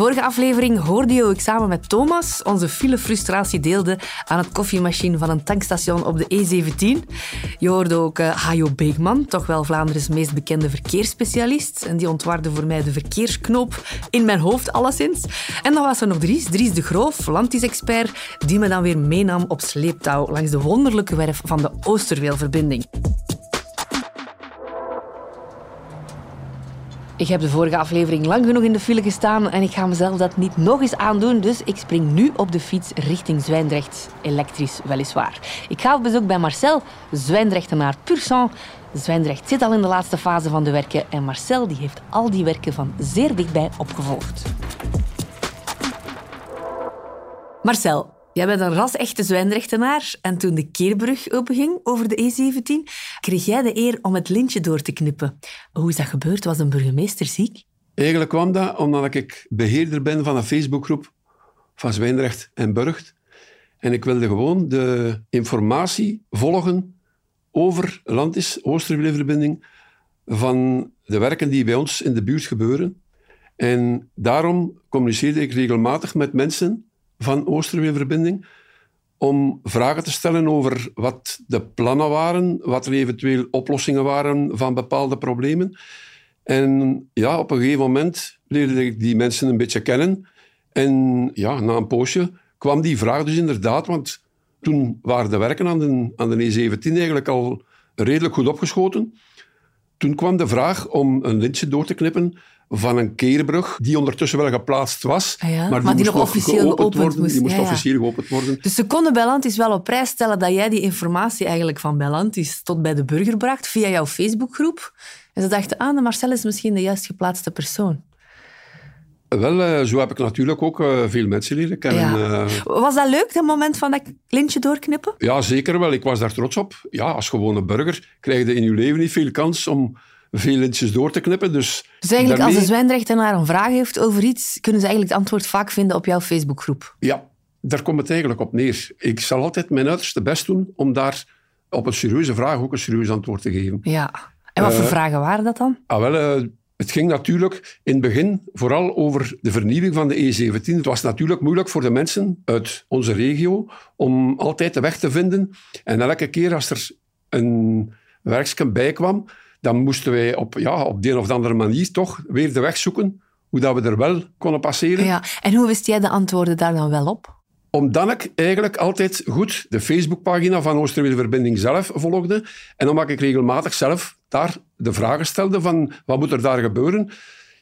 vorige aflevering hoorde je hoe ik samen met Thomas onze filefrustratie deelde aan het koffiemachine van een tankstation op de E17. Je hoorde ook uh, Hajo Beekman, toch wel Vlaanderen's meest bekende verkeersspecialist. En die ontwarde voor mij de verkeersknoop in mijn hoofd alleszins. En dan was er nog Dries, Dries de Groof, landis-expert, die me dan weer meenam op sleeptouw langs de wonderlijke werf van de Oosterweelverbinding. Ik heb de vorige aflevering lang genoeg in de file gestaan en ik ga mezelf dat niet nog eens aandoen, dus ik spring nu op de fiets richting Zwijndrecht. Elektrisch, weliswaar. Ik ga op bezoek bij Marcel, Zwijndrechtenaar pur sang. Zwijndrecht zit al in de laatste fase van de werken en Marcel die heeft al die werken van zeer dichtbij opgevolgd. Marcel, Jij bent een ras-echte Zwijndrechtenaar en toen de keerbrug openging over de E17, kreeg jij de eer om het lintje door te knippen. Hoe is dat gebeurd? Was een burgemeester ziek? Eigenlijk kwam dat omdat ik beheerder ben van een Facebookgroep van Zwijndrecht en Burgt. En ik wilde gewoon de informatie volgen over Landis, Oosterweelverbinding, van de werken die bij ons in de buurt gebeuren. En daarom communiceerde ik regelmatig met mensen van Oosterweelverbinding om vragen te stellen over wat de plannen waren, wat er eventueel oplossingen waren van bepaalde problemen. En ja, op een gegeven moment leerde ik die mensen een beetje kennen. En ja, na een poosje kwam die vraag dus inderdaad, want toen waren de werken aan de, aan de E17 eigenlijk al redelijk goed opgeschoten. Toen kwam de vraag om een lintje door te knippen van een keerbrug, die ondertussen wel geplaatst was, ah maar, die, nog officieel geopend, worden. Moest. Die moest officieel geopend worden. Dus ze konden Bellantis wel op prijs stellen dat jij die informatie eigenlijk van Bellantis tot bij de burger bracht via jouw Facebookgroep. En ze dachten, ah, de Marcel is misschien de juist geplaatste persoon. Wel, eh, zo heb ik natuurlijk ook eh, veel mensen leren kennen. Eh. Was dat leuk, dat moment van dat lintje doorknippen? Ja, zeker wel. Ik was daar trots op. Ja, als gewone burger krijg je in je leven niet veel kans om veel lintjes door te knippen. Dus, dus eigenlijk als een zwijndrechtenaar een vraag heeft over iets, kunnen ze eigenlijk het antwoord vaak vinden op jouw Facebookgroep? Ja, daar komt het eigenlijk op neer. Ik zal altijd mijn uiterste best doen om daar op een serieuze vraag ook een serieus antwoord te geven. Ja. En wat voor vragen waren dat dan? Ah, wel, het ging natuurlijk in het begin vooral over de vernieuwing van de E17. Het was natuurlijk moeilijk voor de mensen uit onze regio om altijd de weg te vinden. En elke keer als er een werksken bij kwam, dan moesten wij op, ja, op de een of andere manier toch weer de weg zoeken hoe dat we er wel konden passeren. Ja. En hoe wist jij de antwoorden daar dan wel op? Omdat ik eigenlijk altijd goed de Facebookpagina van Oosterweelverbinding zelf volgde en omdat ik regelmatig zelf daar de vragen stelde van wat moet er daar gebeuren.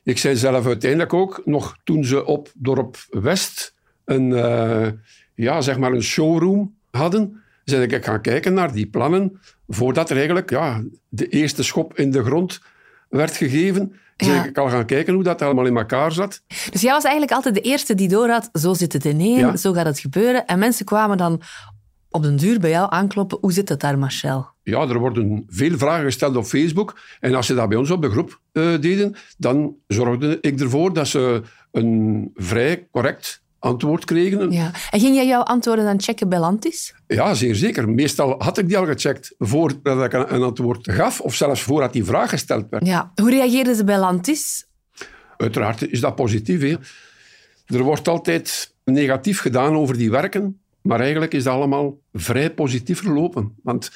Ik zei zelf uiteindelijk ook, nog toen ze op Dorp West een, uh, ja, zeg maar een showroom hadden, zei ik, ik ga kijken naar die plannen voordat er eigenlijk ja, de eerste schop in de grond werd gegeven. Ja. ik al gaan kijken hoe dat allemaal in elkaar zat. Dus jij was eigenlijk altijd de eerste die doorhad, zo zit het ineen, zo gaat het gebeuren. En mensen kwamen dan op den duur bij jou aankloppen. Hoe zit het daar, Marcel? Ja, er worden veel vragen gesteld op Facebook. En als ze dat bij ons op de groep uh, deden, dan zorgde ik ervoor dat ze een vrij correct antwoord kregen. Ja. En ging jij jouw antwoorden dan checken bij Lantis? Ja, zeer zeker. Meestal had ik die al gecheckt voordat ik een antwoord gaf, of zelfs voordat die vraag gesteld werd. Ja. Hoe reageerden ze bij Lantis? Uiteraard is dat positief. Hè. Er wordt altijd negatief gedaan over die werken, maar eigenlijk is dat allemaal vrij positief verlopen. Want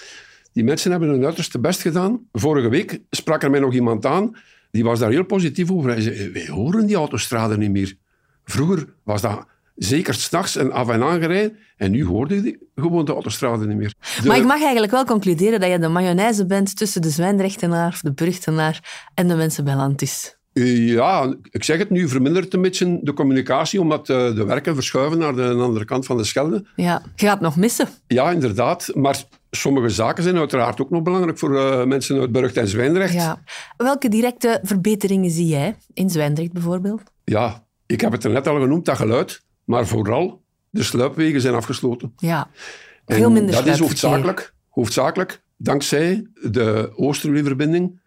die mensen hebben hun uiterste best gedaan. Vorige week sprak er mij nog iemand aan, die was daar heel positief over. Hij zei, wij horen die autostraden niet meer. Vroeger was dat zeker s'nachts en af en aan gereden. En nu hoorde je gewoon de autostraden niet meer. Maar ik mag eigenlijk wel concluderen dat je de mayonaise bent tussen de Zwijndrechtenaar, de Burgtenaar en de mensen bij Lantis. Ja, ik zeg het nu, vermindert een beetje de communicatie, omdat eh, de werken verschuiven naar de andere kant van de Schelde. Ja, je gaat nog missen. Ja, inderdaad. Maar sommige zaken zijn uiteraard ook nog belangrijk voor uh, mensen uit Burgt en Zwijndrecht. Ja. Welke directe verbeteringen zie jij in Zwijndrecht bijvoorbeeld? Ja, ik heb het er net al genoemd, dat geluid. Maar vooral, de sluipwegen zijn afgesloten. Ja, veel en minder Dat is hoofdzakelijk, hoofdzakelijk dankzij de Oosterweeverbinding,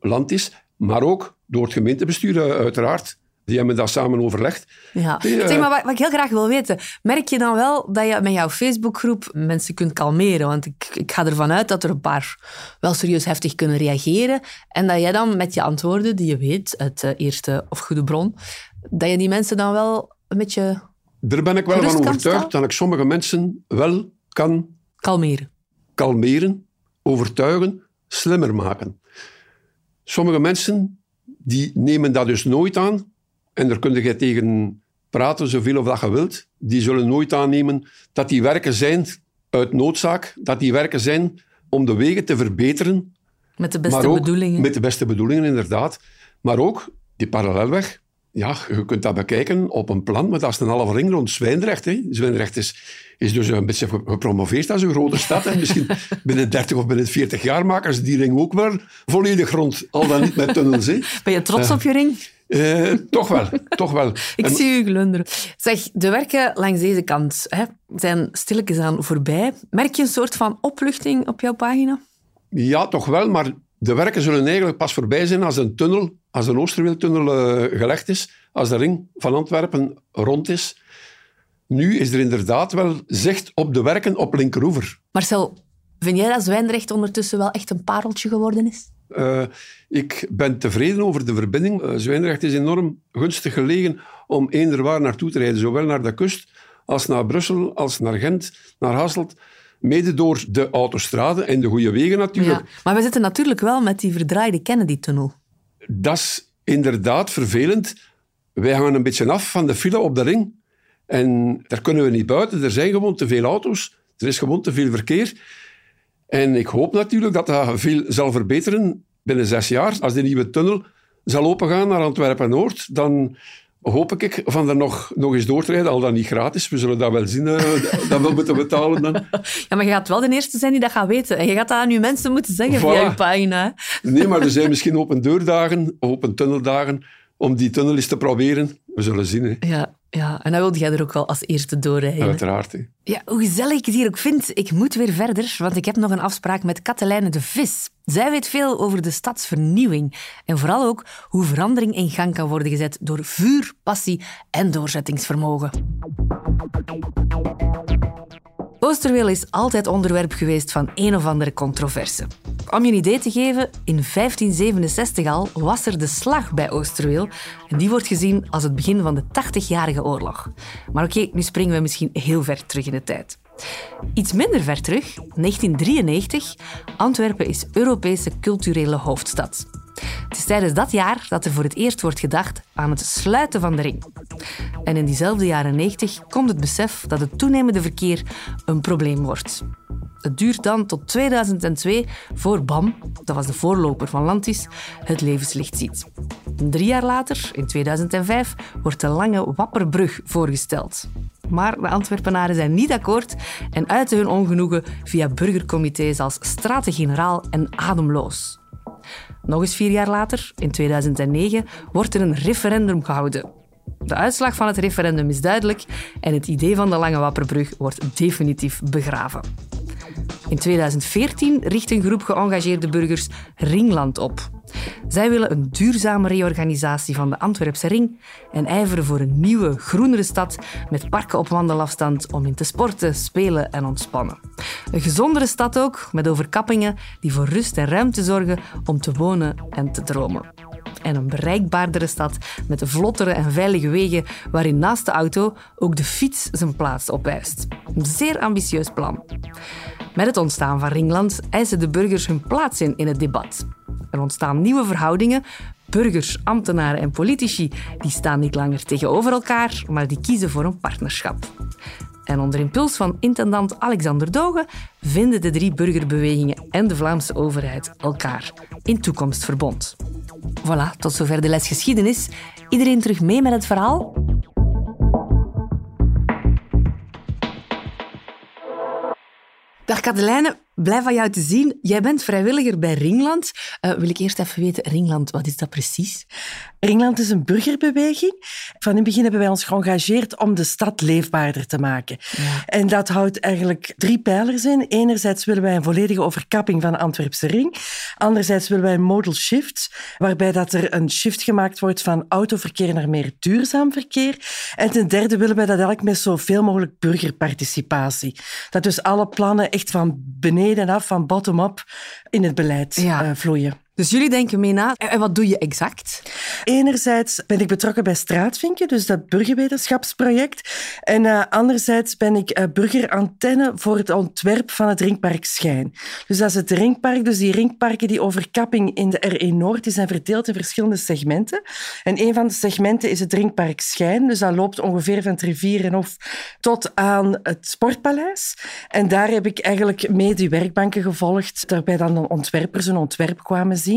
Landis, maar ook door het gemeentebestuur uiteraard. Die hebben dat samen overlegd. Ja. zeg maar, wat, wat, ik heel graag wil weten, merk je dan wel dat je met jouw Facebookgroep mensen kunt kalmeren? Want ik, ik ga ervan uit dat er een paar wel serieus heftig kunnen reageren. En dat jij dan met je antwoorden, die je weet uit de eerste of goede bron, dat je die mensen dan wel een beetje Daar ben ik wel van overtuigd dat ik sommige mensen wel kan kalmeren. kalmeren, overtuigen, slimmer maken. Sommige mensen die nemen dat dus nooit aan. En daar kun je tegen praten zoveel of dat je wilt. Die zullen nooit aannemen dat die werken zijn uit noodzaak. Dat die werken zijn om de wegen te verbeteren. Met de beste bedoelingen. Met de beste bedoelingen, inderdaad. Maar ook die parallelweg. Ja, je kunt dat bekijken op een plan, maar dat is een halve ring rond Zwijndrecht. Hè. Zwijndrecht is, is dus een beetje gepromoveerd als een grote stad. En misschien binnen 30 of binnen 40 jaar maken ze die ring ook wel volledig rond. Al dan niet met tunnels. Hè. Ben je trots op je ring? Eh, toch wel, toch wel. Ik zie u glunderen. Zeg, de werken langs deze kant hè, zijn stilletjes aan voorbij. Merk je een soort van opluchting op jouw pagina? Ja, toch wel, maar de werken zullen eigenlijk pas voorbij zijn als een tunnel, als de Oosterweeltunnel eh, gelegd is, als de ring van Antwerpen rond is. Nu is er inderdaad wel zicht op de werken op Linkeroever. Marcel, vind jij dat Zwijndrecht ondertussen wel echt een pareltje geworden is? Eh, ik ben tevreden over de verbinding. Eh, Zwijndrecht is enorm gunstig gelegen om eender waar naartoe te rijden, zowel naar de kust als naar Brussel, als naar Gent, naar Hasselt. Mede door de autostrade en de goede wegen natuurlijk. Ja. Maar we zitten natuurlijk wel met die verdraaide Kennedy-tunnel. Dat is inderdaad vervelend. Wij hangen een beetje af van de file op de ring. En daar kunnen we niet buiten. Er zijn gewoon te veel auto's. Er is gewoon te veel verkeer. En ik hoop natuurlijk dat dat veel zal verbeteren binnen zes jaar. Als de nieuwe tunnel zal opengaan naar Antwerpen-Noord, dan hoop ik van er nog, nog eens door te rijden. Al dan niet gratis. We zullen dat wel zien. eh, dat we moeten betalen dan. Ja, maar je gaat wel de eerste zijn die dat gaat weten. En je gaat dat aan je mensen moeten zeggen via je pagina. Nee, maar er zijn misschien open deurdagen of open tunneldagen om die tunnel eens te proberen. We zullen zien, hè. Ja, ja, en dan wilde jij er ook wel als eerste doorrijden. uiteraard. Hè. Ja, hoe gezellig ik het hier ook vind, ik moet weer verder, want ik heb nog een afspraak met Katelijne de Vis. Zij weet veel over de stadsvernieuwing en vooral ook hoe verandering in gang kan worden gezet door vuur, passie en doorzettingsvermogen. Oosterweel is altijd onderwerp geweest van een of andere controverse. Om je een idee te geven, in 1567 al was er de slag bij Oosterweel. En die wordt gezien als het begin van de 80-jarige oorlog. Maar oké, nu springen we misschien heel ver terug in de tijd. Iets minder ver terug, 1993, Antwerpen is Europese culturele hoofdstad. Het is tijdens dat jaar dat er voor het eerst wordt gedacht aan het sluiten van de ring. En in diezelfde jaren 90 komt het besef dat het toenemende verkeer een probleem wordt. Het duurt dan tot 2002 voor BAM, dat was de voorloper van Lantis, het levenslicht ziet. Drie jaar later, in 2005, wordt de lange Wapperbrug voorgesteld. Maar de Antwerpenaren zijn niet akkoord en uiten hun ongenoegen via burgercomité's als Straten-Generaal en Ademloos. Nog eens vier jaar later, in 2009, wordt er een referendum gehouden. De uitslag van het referendum is duidelijk en het idee van de Lange Wapperbrug wordt definitief begraven. In 2014 richt een groep geëngageerde burgers Ringland op. Zij willen een duurzame reorganisatie van de Antwerpse ring en ijveren voor een nieuwe, groenere stad met parken op wandelafstand om in te sporten, spelen en ontspannen. Een gezondere stad ook, met overkappingen die voor rust en ruimte zorgen om te wonen en te dromen. En een bereikbaardere stad met vlottere en veilige wegen waarin naast de auto ook de fiets zijn plaats opeist. Een zeer ambitieus plan. Met het ontstaan van Ringland eisen de burgers hun plaats in in het debat. Er ontstaan nieuwe verhoudingen. Burgers, ambtenaren en politici die staan niet langer tegenover elkaar, maar die kiezen voor een partnerschap. En onder impuls van intendant Alexander Doge vinden de drie burgerbewegingen en de Vlaamse overheid elkaar in toekomstverbond. Voilà, tot zover de les geschiedenis. Iedereen terug mee met het verhaal? Dag Katelijne, blij van jou te zien. Jij bent vrijwilliger bij Ringland. Eh, wil ik eerst even weten, Ringland, wat is dat precies? Ringland is een burgerbeweging. Van in het begin hebben wij ons geëngageerd om de stad leefbaarder te maken. En dat houdt eigenlijk drie pijlers in. Enerzijds willen wij een volledige overkapping van de Antwerpse ring. Anderzijds willen wij een modal shift, waarbij dat er een shift gemaakt wordt van autoverkeer naar meer duurzaam verkeer. En ten derde willen wij dat eigenlijk met zoveel mogelijk burgerparticipatie. Dat dus alle plannen echt van beneden af, van bottom-up, in het beleid Ja. eh, vloeien. Dus jullie denken mee na. En wat doe je exact? Enerzijds ben ik betrokken bij Straatvinken, dus dat burgerwetenschapsproject. En uh, anderzijds ben ik uh, burgerantenne voor het ontwerp van het ringpark Schijn. Dus dat is het ringpark. Dus die ringparken, die overkapping in de RE Noord, die zijn verdeeld in verschillende segmenten. En een van de segmenten is het ringpark Schijn. Dus dat loopt ongeveer van het Rivierenhof tot aan het Sportpaleis. En daar heb ik eigenlijk mee die werkbanken gevolgd, daarbij dan de ontwerpers een ontwerp kwamen zien.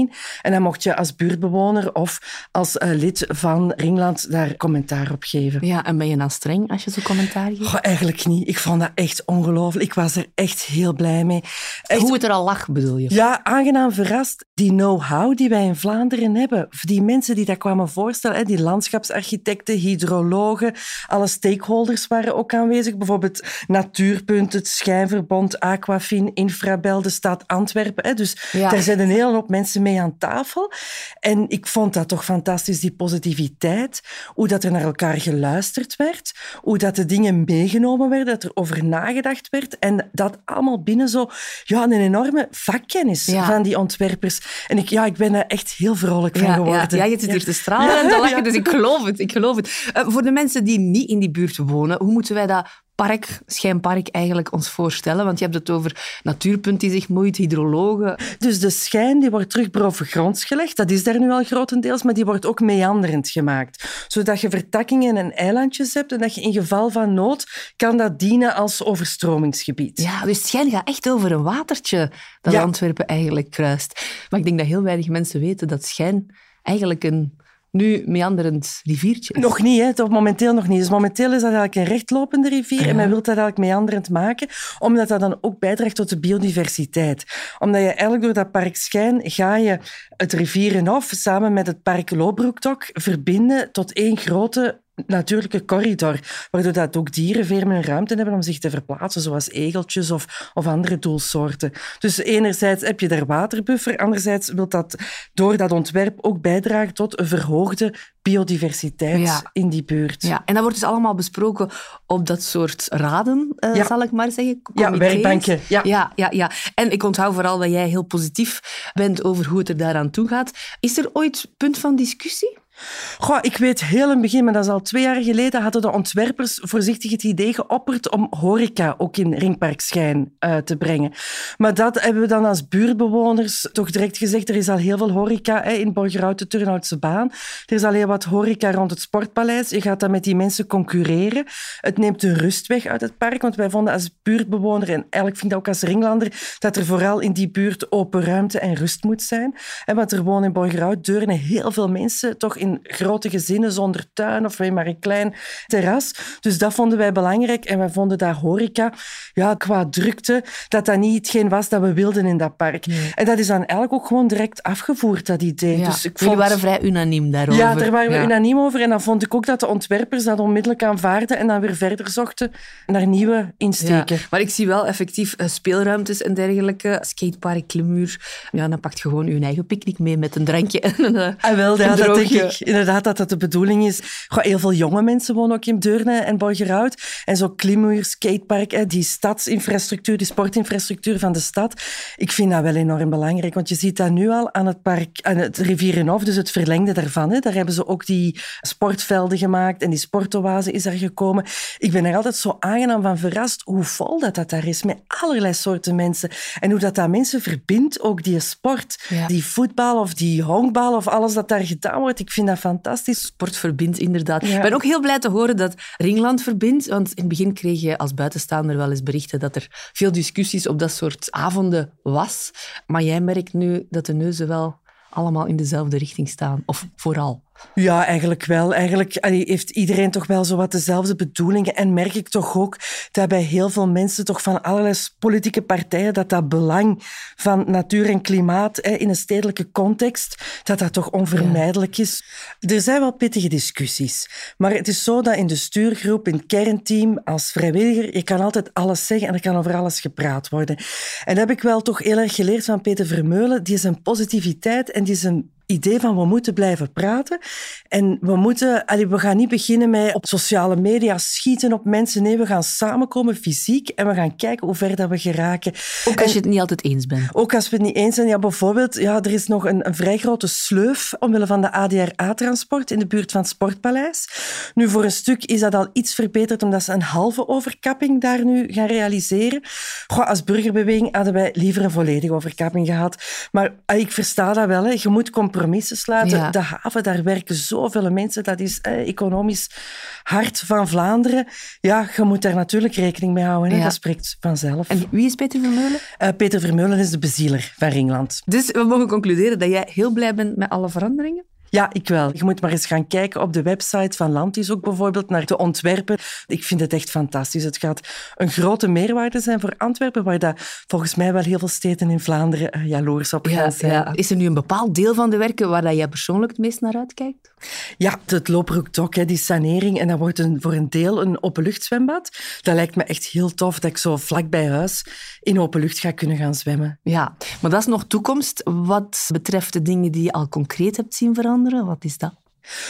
En dan mocht je als buurtbewoner of als uh, lid van Ringland daar commentaar op geven. Ja, en ben je dan streng als je zo commentaar geeft? Oh, eigenlijk niet. Ik vond dat echt ongelooflijk. Ik was er echt heel blij mee. Echt... Hoe het er al lag, bedoel je? Ja, aangenaam verrast. Die know-how die wij in Vlaanderen hebben. Die mensen die dat kwamen voorstellen, die landschapsarchitecten, hydrologen, alle stakeholders waren ook aanwezig. Bijvoorbeeld Natuurpunt, het Schijnverbond, Aquafin, Infrabel, de stad Antwerpen. Dus ja. daar zijn een hele hoop mensen mee aan tafel. En ik vond dat toch fantastisch, die positiviteit. Hoe dat er naar elkaar geluisterd werd. Hoe dat de dingen meegenomen werden, dat er over nagedacht werd. En dat allemaal binnen zo ja, een enorme vakkennis van die ontwerpers. En ik, ja, ik ben er echt heel vrolijk van geworden. Ja, je zit hier te stralen en te lachen, dus ik geloof het. Ik geloof het. Uh, voor de mensen die niet in die buurt wonen, hoe moeten wij dat park, schijnpark eigenlijk ons voorstellen? Want je hebt het over Natuurpunt die zich moeit, hydrologen. Dus de schijn die wordt terug boven gronds gelegd. Dat is daar nu al grotendeels, maar die wordt ook meanderend gemaakt. Zodat je vertakkingen en eilandjes hebt en dat je in geval van nood kan dat dienen als overstromingsgebied. Ja, dus schijn gaat echt over een watertje dat Antwerpen eigenlijk kruist. Maar ik denk dat heel weinig mensen weten dat schijn eigenlijk een nu meanderend riviertje Nog niet, hè? Toch momenteel nog niet. Dus momenteel is dat eigenlijk een rechtlopende rivier en men wil dat eigenlijk meanderend maken, omdat dat dan ook bijdraagt tot de biodiversiteit. Omdat je eigenlijk door dat park Schijn ga je het Rivierenhof samen met het park Loobroektok verbinden tot één grote natuurlijke corridor, waardoor dat ook dieren veel meer ruimte hebben om zich te verplaatsen, zoals egeltjes of, of andere doelsoorten. Dus enerzijds heb je daar waterbuffer, anderzijds wil dat door dat ontwerp ook bijdragen tot een verhoogde biodiversiteit in die buurt. Ja, en dat wordt dus allemaal besproken op dat soort raden, uh, ja. zal ik maar zeggen. Ja, werkbanken. Ja. Ja, ja, ja. En ik onthoud vooral dat jij heel positief bent over hoe het er daaraan toe gaat. Is er ooit punt van discussie? Goh, ik weet heel in het begin, maar dat is al twee jaar geleden, hadden de ontwerpers voorzichtig het idee geopperd om horeca ook in Ringpark Schijn uh, te brengen. Maar dat hebben we dan als buurtbewoners toch direct gezegd. Er is al heel veel horeca hè, in Borgerhout, de Turnhoutse baan. Er is al heel wat horeca rond het Sportpaleis. Je gaat dan met die mensen concurreren. Het neemt de rust weg uit het park, want wij vonden als buurtbewoner, en eigenlijk vind ik ook als Ringlander, dat er vooral in die buurt open ruimte en rust moet zijn. En want er wonen in Borgerhout, Deurne, heel veel mensen toch in grote gezinnen zonder tuin of maar een klein terras. Dus dat vonden wij belangrijk. En wij vonden daar horeca, ja, qua drukte, dat dat niet hetgeen was dat we wilden in dat park. En dat is dan eigenlijk ook gewoon direct afgevoerd, dat idee. Ja. Dus ik vond... Jullie waren vrij unaniem daarover. Ja, daar waren we unaniem over. En dan vond ik ook dat de ontwerpers dat onmiddellijk aanvaarden en dan weer verder zochten naar nieuwe insteken. Maar ik zie wel effectief uh, speelruimtes en dergelijke. Skatepark, klimuur. Ja, dan pakt je gewoon je eigen picknick mee met een drankje en een, uh, ah, wel, ja, dat denk ik inderdaad dat dat de bedoeling is. Goh, heel veel jonge mensen wonen ook in Deurne en Borgerhout. En zo klimmuur, skatepark, die stadsinfrastructuur, die sportinfrastructuur van de stad. Ik vind dat wel enorm belangrijk, want je ziet dat nu al aan het park, aan het Rivierenhof, dus het verlengde daarvan. Hè. Daar hebben ze ook die sportvelden gemaakt en die sportoase is er gekomen. Ik ben er altijd zo aangenaam van verrast hoe vol dat, dat daar is, met allerlei soorten mensen. En hoe dat dat mensen verbindt, ook die sport. Die voetbal of die honkbal of alles dat daar gedaan wordt. Ik vind dat fantastisch. Sport verbindt, inderdaad. Ik ben ook heel blij te horen dat Ringland verbindt. Want in het begin kreeg je als buitenstaander wel eens berichten dat er veel discussies op dat soort avonden was. Maar jij merkt nu dat de neuzen wel allemaal in dezelfde richting staan. Of vooral. Ja, eigenlijk wel. Eigenlijk heeft iedereen toch wel zo wat dezelfde bedoelingen. En merk ik toch ook dat bij heel veel mensen toch van allerlei politieke partijen dat dat belang van natuur en klimaat in een stedelijke context, dat dat toch onvermijdelijk is. Er zijn wel pittige discussies. Maar het is zo dat in de stuurgroep, in het kernteam, als vrijwilliger, je kan altijd alles zeggen en er kan over alles gepraat worden. En dat heb ik wel toch heel erg geleerd van Peter Vermeulen. Die is een positiviteit en die is een idee van we moeten blijven praten. En we moeten, allee, we gaan niet beginnen met op sociale media schieten op mensen. Nee, we gaan samenkomen fysiek en we gaan kijken hoe ver dat we geraken. Ook als je het niet altijd eens bent. Ook als we het niet eens zijn. Ja, bijvoorbeeld, ja, er is nog een, een vrij grote sleuf omwille van de ADRA-transport in de buurt van het Sportpaleis. Nu, voor een stuk is dat al iets verbeterd omdat ze een halve overkapping daar nu gaan realiseren. Goh, als burgerbeweging hadden wij liever een volledige overkapping gehad. Maar ah, ik versta dat wel. Hè. Je moet compromissen sluiten. Ja. De haven, daar werken zoveel mensen. Dat is eh, economisch hart van Vlaanderen. Ja, je moet daar natuurlijk rekening mee houden. Hè. Ja. Dat spreekt vanzelf. En wie is Peter Vermeulen? Eh, Peter Vermeulen is de bezieler van Ringland. Dus we mogen concluderen dat jij heel blij bent met alle veranderingen? Ja, ik wel. Je moet maar eens gaan kijken op de website van Landis ook bijvoorbeeld naar de ontwerpen. Ik vind het echt fantastisch. Het gaat een grote meerwaarde zijn voor Antwerpen, waar dat volgens mij wel heel veel steden in Vlaanderen eh, jaloers op gaan zijn. Is er nu een bepaald deel van de werken waar dat jij persoonlijk het meest naar uitkijkt? Ja, het Loopbroekdok, die sanering. En dat wordt een, voor een deel een openluchtzwembad. Dat lijkt me echt heel tof dat ik zo vlak bij huis in open lucht ga kunnen gaan zwemmen. Ja, maar dat is nog toekomst. Wat betreft de dingen die je al concreet hebt zien veranderen, wat is dat?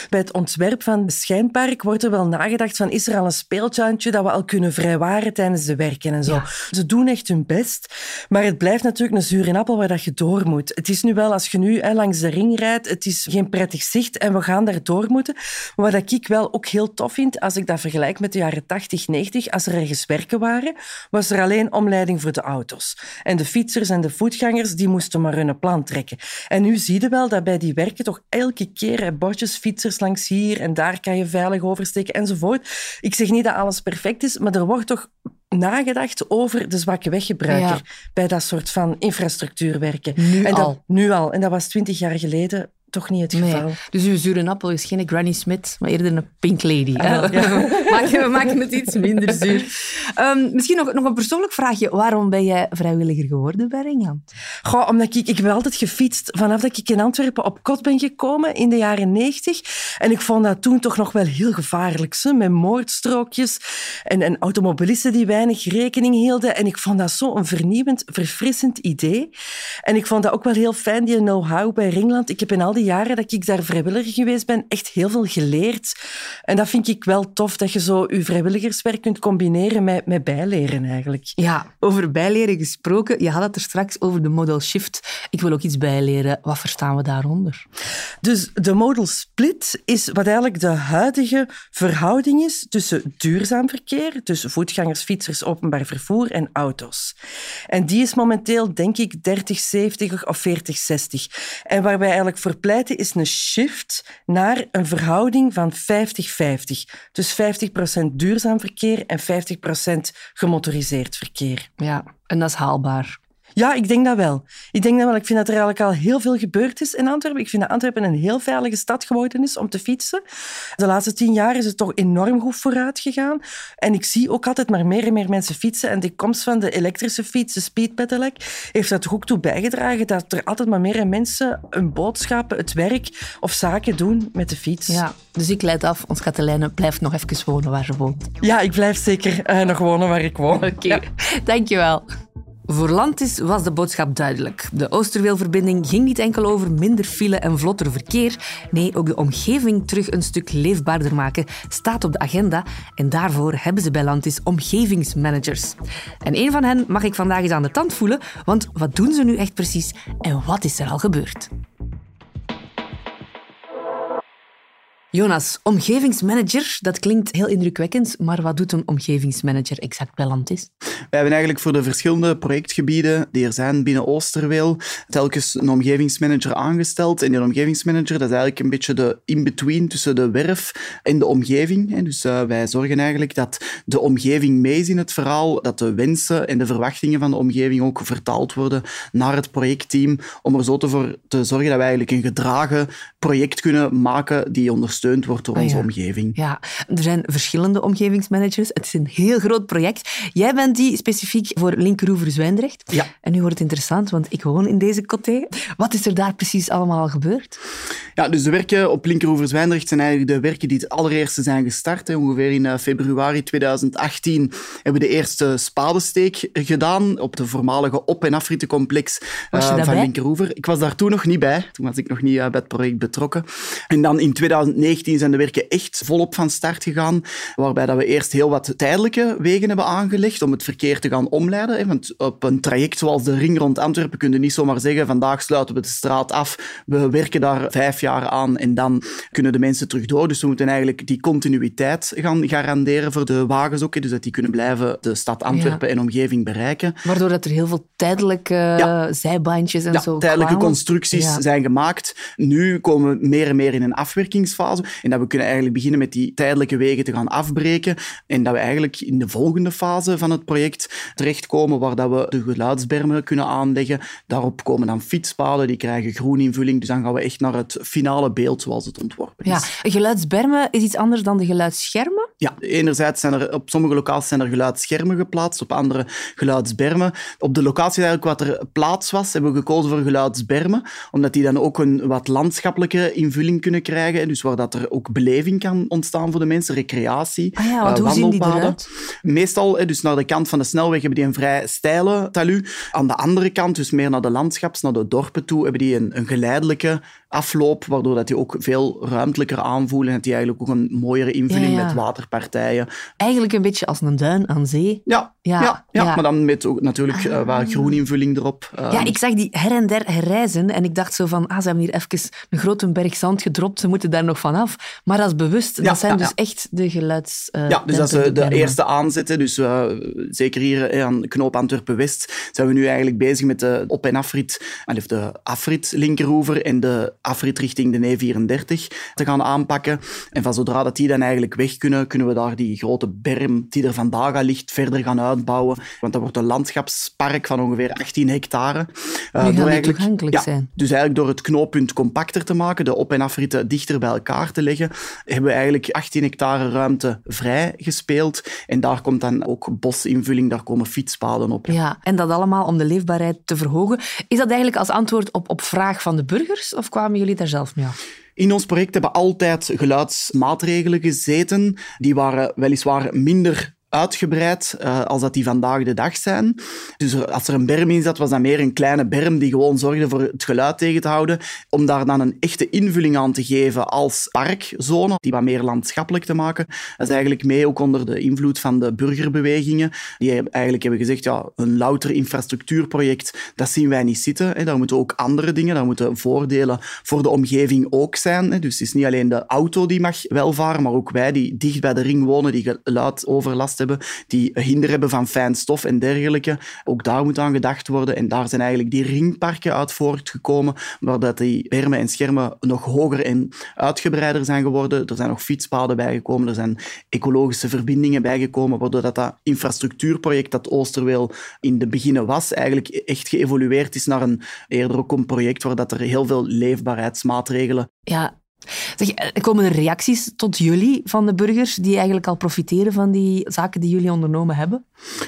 Bij het ontwerp van het schijnpark wordt er wel nagedacht van is er al een speeltuintje dat we al kunnen vrijwaren tijdens de werken en zo. Ja. Ze doen echt hun best, maar het blijft natuurlijk een zure appel waar dat je door moet. Het is nu wel, als je nu hè, langs de ring rijdt, het is geen prettig zicht en we gaan daar door moeten. Maar wat ik wel ook heel tof vind, als ik dat vergelijk met de jaren 80, 90, als er ergens werken waren, was er alleen omleiding voor de auto's. En de fietsers en de voetgangers, die moesten maar hun plan trekken. En nu zie je wel dat bij die werken toch elke keer hè, bordjes, fietsers langs hier en daar kan je veilig oversteken enzovoort. Ik zeg niet dat alles perfect is, maar er wordt toch nagedacht over de zwakke weggebruiker Ja. bij dat soort van infrastructuurwerken. Nu en dat, al. Nu al. En dat was twintig jaar geleden toch niet het geval. Nee. Dus uw zure appel is geen Granny Smith, maar eerder een Pink Lady. Ah, ja. we, maken, het iets minder zuur. Ehm, misschien nog, nog een persoonlijk vraagje. Waarom ben jij vrijwilliger geworden bij Ringland? Goh, omdat ik, ik heb altijd gefietst vanaf dat ik in Antwerpen op kot ben gekomen in de jaren 90. En ik vond dat toen toch nog wel heel gevaarlijk. Zo, met moordstrookjes en, en automobilisten die weinig rekening hielden. En ik vond dat zo'n vernieuwend, verfrissend idee. En ik vond dat ook wel heel fijn, die know-how bij Ringland. Ik heb in al die jaren dat ik daar vrijwilliger geweest ben, echt heel veel geleerd. En dat vind ik wel tof, dat je zo je vrijwilligerswerk kunt combineren met, met bijleren eigenlijk. Ja, over bijleren gesproken. Je had het er straks over de modal shift. Ik wil ook iets bijleren. Wat verstaan we daaronder? Dus de modal split is wat eigenlijk de huidige verhouding is tussen duurzaam verkeer, tussen voetgangers, fietsers, openbaar vervoer en auto's. En die is momenteel, denk ik, 30-70 of 40-60. En waar wij eigenlijk voor is een shift naar een verhouding van 50-50. Dus 50% duurzaam verkeer en 50% gemotoriseerd verkeer. Ja, en dat is haalbaar. Ja, ik denk dat wel. Ik denk dat wel. Ik vind dat er eigenlijk al heel veel gebeurd is in Antwerpen. Ik vind dat Antwerpen een heel veilige stad geworden is om te fietsen. De laatste tien jaar is het toch enorm goed vooruit gegaan. En ik zie ook altijd maar meer en meer mensen fietsen. En de komst van de elektrische fiets, de speed pedelec, heeft er toch ook toe bijgedragen dat er altijd maar meer mensen hun boodschappen, het werk of zaken doen met de fiets. Ja, dus ik leid af. Ons Katelijne blijft nog even wonen waar ze woont. Ja, ik blijf zeker eh, nog wonen waar ik woon. Oké, Ja. dankjewel. Voor Landis was de boodschap duidelijk. De Oosterweelverbinding ging niet enkel over minder file en vlotter verkeer. Nee, ook de omgeving terug een stuk leefbaarder maken staat op de agenda. En daarvoor hebben ze bij Landis omgevingsmanagers. En een van hen mag ik vandaag eens aan de tand voelen, want wat doen ze nu echt precies en wat is er al gebeurd? Jonas, omgevingsmanager, dat klinkt heel indrukwekkend, maar wat doet een omgevingsmanager exact bij Landis? Wij hebben eigenlijk voor de verschillende projectgebieden die er zijn binnen Oosterweel telkens een omgevingsmanager aangesteld. En die omgevingsmanager dat is eigenlijk een beetje de in-between tussen de werf en de omgeving. Dus eh, wij zorgen eigenlijk dat de omgeving mee is in het verhaal, dat de wensen en de verwachtingen van de omgeving ook vertaald worden naar het projectteam, om er zo te voor te zorgen dat wij eigenlijk een gedragen project kunnen maken die ondersteunt gesteund wordt door Ah, onze ja. omgeving. Ja, er zijn verschillende omgevingsmanagers. Het is een heel groot project. Jij bent die specifiek voor Linkeroever-Zwijndrecht. Ja. En nu wordt het interessant, want ik woon in deze coté. Wat is er daar precies allemaal gebeurd? Ja, dus de werken op Linkeroever-Zwijndrecht zijn eigenlijk de werken die het allereerste zijn gestart. Hè. Ongeveer in eh, februari 2018 hebben we de eerste spadesteek gedaan op de voormalige op- en je eh, van? Linkeroever. Ik was daar toen nog niet bij. Toen was ik nog niet eh, bij het project betrokken. En dan in 2019 zijn de werken echt volop van start gegaan, waarbij dat we eerst heel wat tijdelijke wegen hebben aangelegd om het verkeer te gaan omleiden. Want op een traject zoals de ring rond Antwerpen kun je niet zomaar zeggen vandaag sluiten we de straat af, we werken daar vijf jaar aan en dan kunnen de mensen terug door. Dus we moeten eigenlijk die continuïteit gaan garanderen voor de wagens ook, dus dat die kunnen blijven de stad Antwerpen en omgeving bereiken. Waardoor dat er heel veel tijdelijke Ja. zijbaantjes en Ja, zo tijdelijke kwamen. constructies zijn gemaakt. Nu komen we meer en meer in een afwerkingsfase. En dat we kunnen eigenlijk beginnen met die tijdelijke wegen te gaan afbreken. En dat we eigenlijk in de volgende fase van het project terechtkomen, waar dat we de geluidsbermen kunnen aanleggen. Daarop komen dan fietspaden, die krijgen groeninvulling. Dus dan gaan we echt naar het finale beeld zoals het ontworpen is. Ja, geluidsbermen is iets anders dan de geluidsschermen. Ja, enerzijds zijn er op sommige locaties zijn er geluidsschermen geplaatst, op andere geluidsbermen. Op de locatie eigenlijk wat er plaats was, hebben we gekozen voor geluidsbermen, omdat die dan ook een wat invulling kunnen krijgen. Dus waar dat er ook beleving kan ontstaan voor de mensen, recreatie, Ah ja, want eh, hoe zien die wandelpaden. eruit? Meestal, dus naar de kant van de snelweg, hebben die een vrij steile talu. Aan de andere kant, dus meer naar de landschaps, naar de dorpen toe, hebben die een, een geleidelijke afloop, waardoor dat die ook veel ruimtelijker aanvoelen en dat die eigenlijk ook een mooiere invulling Ja, ja. met waterpartijen. Eigenlijk een beetje als een duin aan zee. Ja, Ja, ja, maar dan met ook natuurlijk eh, wat groeninvulling erop. Ja, Ehm, ik zag die her en der herreizen en ik dacht zo van, ah, ze hebben hier even een grote berg zand gedropt, ze moeten daar nog vanaf. Maar dat is bewust. Dat zijn dus echt de geluids... eh, Ja, dus dat is de, eerste aanzet. hè. Dus eh, zeker hier aan Knoop Antwerpen-West zijn we nu eigenlijk bezig met de op- en afrit, of de afrit linkeroever en de afrit richting de E34 te gaan aanpakken. En van zodra dat die dan eigenlijk weg kunnen, kunnen we daar die grote berm die er vandaag al ligt verder gaan uitbouwen. Want dat wordt een landschapspark van ongeveer 18 hectare. Die door eigenlijk- ja, zijn. Dus eigenlijk door het knooppunt compacter te maken, de op- en afritten dichter bij elkaar te leggen, hebben we eigenlijk 18 hectare ruimte vrij gespeeld. En daar komt dan ook bosinvulling, daar komen fietspaden op. Ja, en dat allemaal om de leefbaarheid te verhogen. Is dat eigenlijk als antwoord op, op vraag van de burgers of kwamen jullie daar zelf mee? In ons project hebben altijd geluidsmaatregelen gezeten. Die waren weliswaar minder uitgebreid eh, als dat die vandaag de dag zijn. Dus als er een berm in zat, was dat meer een kleine berm die gewoon zorgde voor het geluid tegen te houden. Om daar dan een echte invulling aan te geven als parkzone, die wat meer landschappelijk te maken. Dat is eigenlijk mee ook onder de invloed van de burgerbewegingen. Die eigenlijk hebben gezegd, ja, een louter infrastructuurproject, dat zien wij niet zitten. Hè. Daar moeten ook andere dingen, daar moeten voordelen voor de omgeving ook zijn. Hè. Dus het is niet alleen de auto die mag welvaren, maar ook wij die dicht bij de ring wonen, die geluidoverlast die hinder hebben van fijn stof en dergelijke. Ook daar moet aan gedacht worden. En daar zijn eigenlijk die ringparken uit voortgekomen, waar dat die bermen en schermen nog hoger en uitgebreider zijn geworden. Er zijn nog fietspaden bijgekomen, er zijn ecologische verbindingen bijgekomen, waardoor dat, dat infrastructuurproject dat Oosterweel in de beginnen was, eigenlijk echt geëvolueerd is naar een eerder ook een project waar dat er heel veel leefbaarheidsmaatregelen Ja. Zeg, eh, komen er reacties tot jullie van de burgers die eigenlijk al profiteren van die zaken die jullie ondernomen hebben?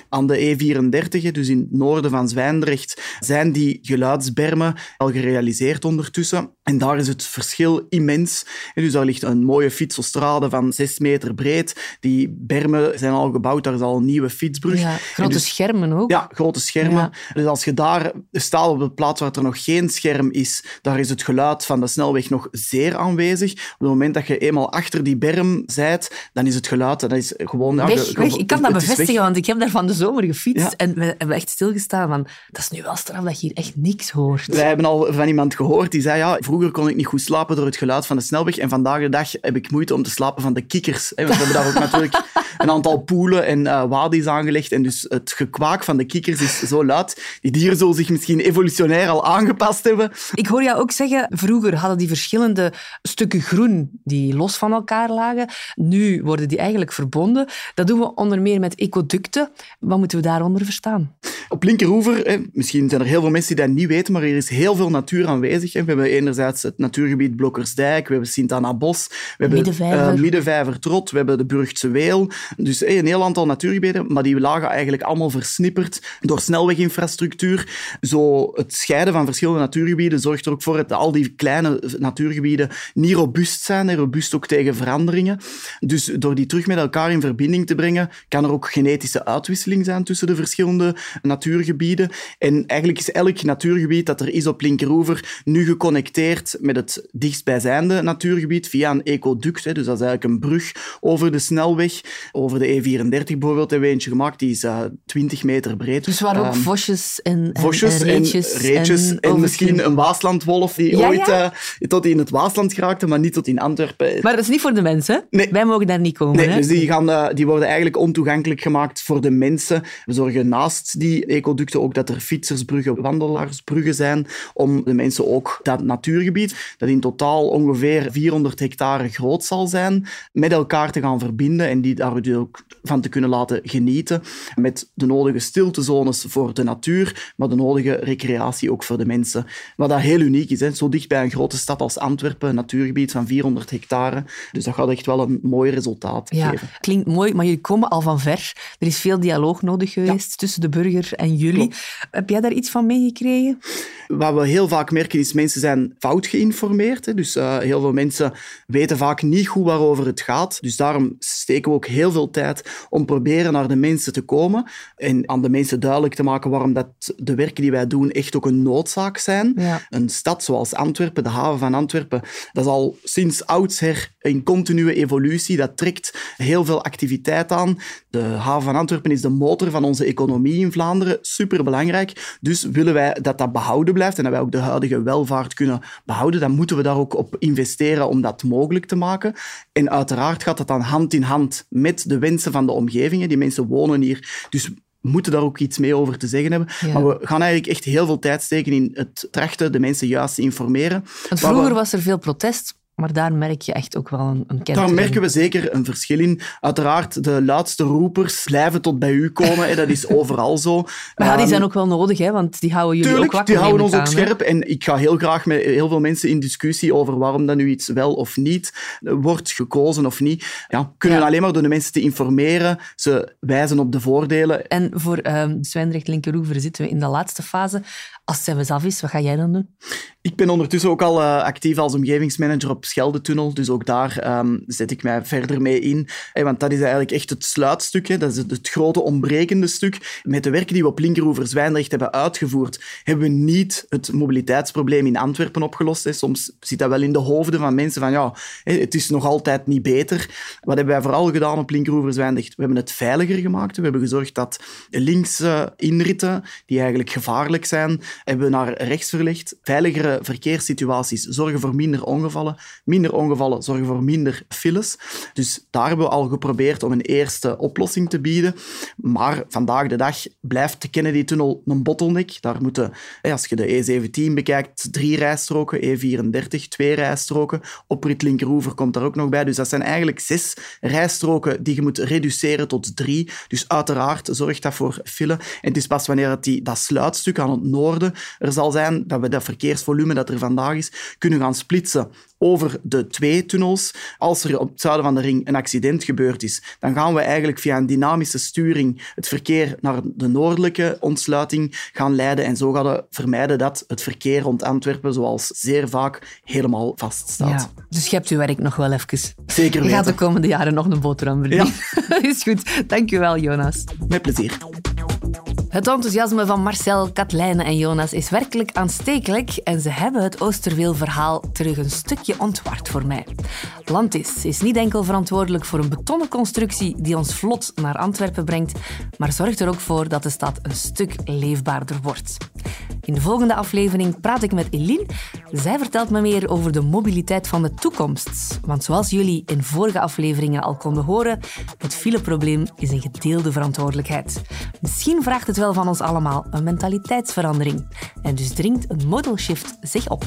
Aan de E34, hè, dus in het noorden van Zwijndrecht, zijn die geluidsbermen al gerealiseerd ondertussen. En daar is het verschil immens. En dus daar ligt een mooie fietsostrade van 6 meter breed. Die bermen zijn al gebouwd, daar is al een nieuwe fietsbrug. Ja, grote dus- ja, ook. Ja, grote schermen. Ja. Dus als je daar staat op de plaats waar er nog geen scherm is, daar is het geluid van de snelweg nog zeer aanwezig. Op het moment dat je eenmaal achter die berm zijt, dan is het geluid dat is gewoon... ja, Weg, ge- weg. ge- Ik kan dat bevestigen, want ik heb daar van de zomer gefietst en we hebben echt stilgestaan van, dat is nu wel straf dat je hier echt niks hoort. Wij hebben al van iemand gehoord die zei, ja, vroeger kon ik niet goed slapen door het geluid van de snelweg en vandaag de dag heb ik moeite om te slapen van de kikkers. hè. Want we hebben daar ook natuurlijk een aantal poelen en uh, wadis aangelegd. En dus het gekwaak van de kikkers is zo luid. Die dieren zullen zich misschien evolutionair al aangepast hebben. Ik hoor jou ook zeggen, vroeger hadden die verschillende stukken groen die los van elkaar lagen. Nu worden die eigenlijk verbonden. Dat doen we onder meer met ecoducten. Wat moeten we daaronder verstaan? Op Linkeroever, misschien zijn er heel veel mensen die dat niet weten, maar er is heel veel natuur aanwezig. We hebben enerzijds het natuurgebied Blokkersdijk, we hebben Sint-Anna Bos, we hebben Middenvijver. Uh, Middenvijver Trot, we hebben de Burgtse Weel. Dus een heel aantal natuurgebieden, maar die lagen eigenlijk allemaal versnipperd door snelweginfrastructuur. Zo het scheiden van verschillende natuurgebieden zorgt er ook voor dat al die kleine natuurgebieden niet robuust zijn en robuust ook tegen veranderingen. Dus door die terug met elkaar in verbinding te brengen, kan er ook genetische uitwisseling zijn tussen de verschillende natuurgebieden. En eigenlijk is elk natuurgebied dat er is op Linkeroever nu geconnecteerd met het dichtstbijzijnde natuurgebied via een ecoduct. Dus dat is eigenlijk een brug over de snelweg. Over de E34 bijvoorbeeld hebben we eentje gemaakt, die is uh, eh, 20 meter breed. Dus waar ook um, vosjes en, en, vosjes en reetjes. En, reetjes en, en misschien een Waaslandwolf die ja, ooit ja. Uh, tot in het Waasland geraakte, maar niet tot in Antwerpen. Maar dat is niet voor de mensen. Nee. Wij mogen daar niet komen. Nee, hè? dus die, gaan, uh, die worden eigenlijk ontoegankelijk gemaakt voor de mensen. We zorgen naast die ecoducten ook dat er fietsersbruggen, wandelaarsbruggen zijn, om de mensen ook dat natuurgebied, dat in totaal ongeveer 400 hectare groot zal zijn, met elkaar te gaan verbinden en die daar ook van te kunnen laten genieten, met de nodige stiltezones voor de natuur, maar de nodige recreatie ook voor de mensen. Wat dat heel uniek is, hè? zo dicht bij een grote stad als Antwerpen, een natuurgebied van 400 hectare. Dus dat gaat echt wel een mooi resultaat ja, geven. Klinkt mooi, maar jullie komen al van ver. Er is veel dialoog nodig geweest ja. tussen de burger en jullie. Klopt. Heb jij daar iets van meegekregen? Wat we heel vaak merken is, mensen zijn fout geïnformeerd. Hè? Dus uh, heel veel mensen weten vaak niet goed waarover het gaat. Dus daarom steken we ook heel veel tijd om proberen naar de mensen te komen en aan de mensen duidelijk te maken waarom dat de werken die wij doen echt ook een noodzaak zijn. Ja. Een stad zoals Antwerpen, de haven van Antwerpen, dat is al sinds oudsher een continue evolutie. Dat trekt heel veel activiteit aan. De haven van Antwerpen is de motor van onze economie in Vlaanderen. Superbelangrijk. Dus willen wij dat dat behouden blijft en dat wij ook de huidige welvaart kunnen behouden, dan moeten we daar ook op investeren om dat mogelijk te maken. En uiteraard gaat dat dan hand in hand met de wensen van de omgevingen. Die mensen wonen hier. Dus moeten daar ook iets mee over te zeggen hebben. Ja. Maar we gaan eigenlijk echt heel veel tijd steken in het trachten de mensen juist te informeren. Want vroeger was er veel protest, maar daar merk je echt ook wel een, een Daar merken we zeker een verschil in. Uiteraard, de luidste roepers blijven tot bij u komen. Hè. Dat is overal zo. Maar ja, die Um, zijn ook wel nodig, hè, want die houden jullie Tuurlijk, ook wakker. die houden ons ook hè. scherp. En ik ga heel graag met heel veel mensen in discussie over waarom dat nu iets wel of niet wordt gekozen of niet. Ja, kunnen Ja. alleen maar door de mensen te informeren. Ze wijzen op de voordelen. En voor um, Zwijndrecht Linkeroever zitten we in de laatste fase. Als het zelfs af is, wat ga jij dan doen? Ik ben ondertussen ook al uh, actief als omgevingsmanager op Scheldetunnel, dus ook daar um, zet ik mij verder mee in. Want dat is eigenlijk echt het sluitstuk, hè. dat is het, het, grote ontbrekende stuk. Met de werken die we op Linkeroever Zwijndrecht hebben uitgevoerd, hebben we niet het mobiliteitsprobleem in Antwerpen opgelost. Hè. Soms zit dat wel in de hoofden van mensen van ja, het is nog altijd niet beter. Wat hebben wij vooral gedaan op Linkeroever Zwijndrecht? We hebben het veiliger gemaakt. We hebben gezorgd dat linkse inritten, die eigenlijk gevaarlijk zijn, hebben we naar rechts verlegd. Veiligere verkeerssituaties zorgen voor minder ongevallen. Minder ongevallen zorgen voor minder files. Dus daar hebben we al geprobeerd om een eerste oplossing te bieden. Maar vandaag de dag blijft de Kennedy-tunnel een bottleneck. Daar moeten, als je de E17 bekijkt, drie rijstroken, E34, twee rijstroken. Oprit Linkeroever komt daar ook nog bij. Dus dat zijn eigenlijk zes rijstroken die je moet reduceren tot drie. Dus uiteraard zorgt dat voor file. En het is pas wanneer het die, dat sluitstuk aan het noorden er zal zijn, dat we dat verkeersvolume dat er vandaag is, kunnen gaan splitsen over de twee tunnels. Als er op het zuiden van de ring een accident gebeurd is, dan gaan we eigenlijk via een dynamische sturing het verkeer naar de noordelijke ontsluiting gaan leiden. En zo gaan we vermijden dat het verkeer rond Antwerpen, zoals zeer vaak, helemaal vaststaat. Ja, dus je hebt je werk nog wel even. Zeker Je gaat de weten. komende jaren nog een boterham verdienen. is goed. Dankjewel, Jonas. Met plezier. Het enthousiasme van Marcel, Katlijne en Jonas is werkelijk aanstekelijk en ze hebben het Oosterweel-verhaal terug een stukje ontward voor mij. Lantis is niet enkel verantwoordelijk voor een betonnen constructie die ons vlot naar Antwerpen brengt, maar zorgt er ook voor dat de stad een stuk leefbaarder wordt. In de volgende aflevering praat ik met Eline. Zij vertelt me meer over de mobiliteit van de toekomst. Want zoals jullie in vorige afleveringen al konden horen, het fileprobleem is een gedeelde verantwoordelijkheid. Misschien vraagt het wel van ons allemaal een mentaliteitsverandering. En dus dringt een model shift zich op.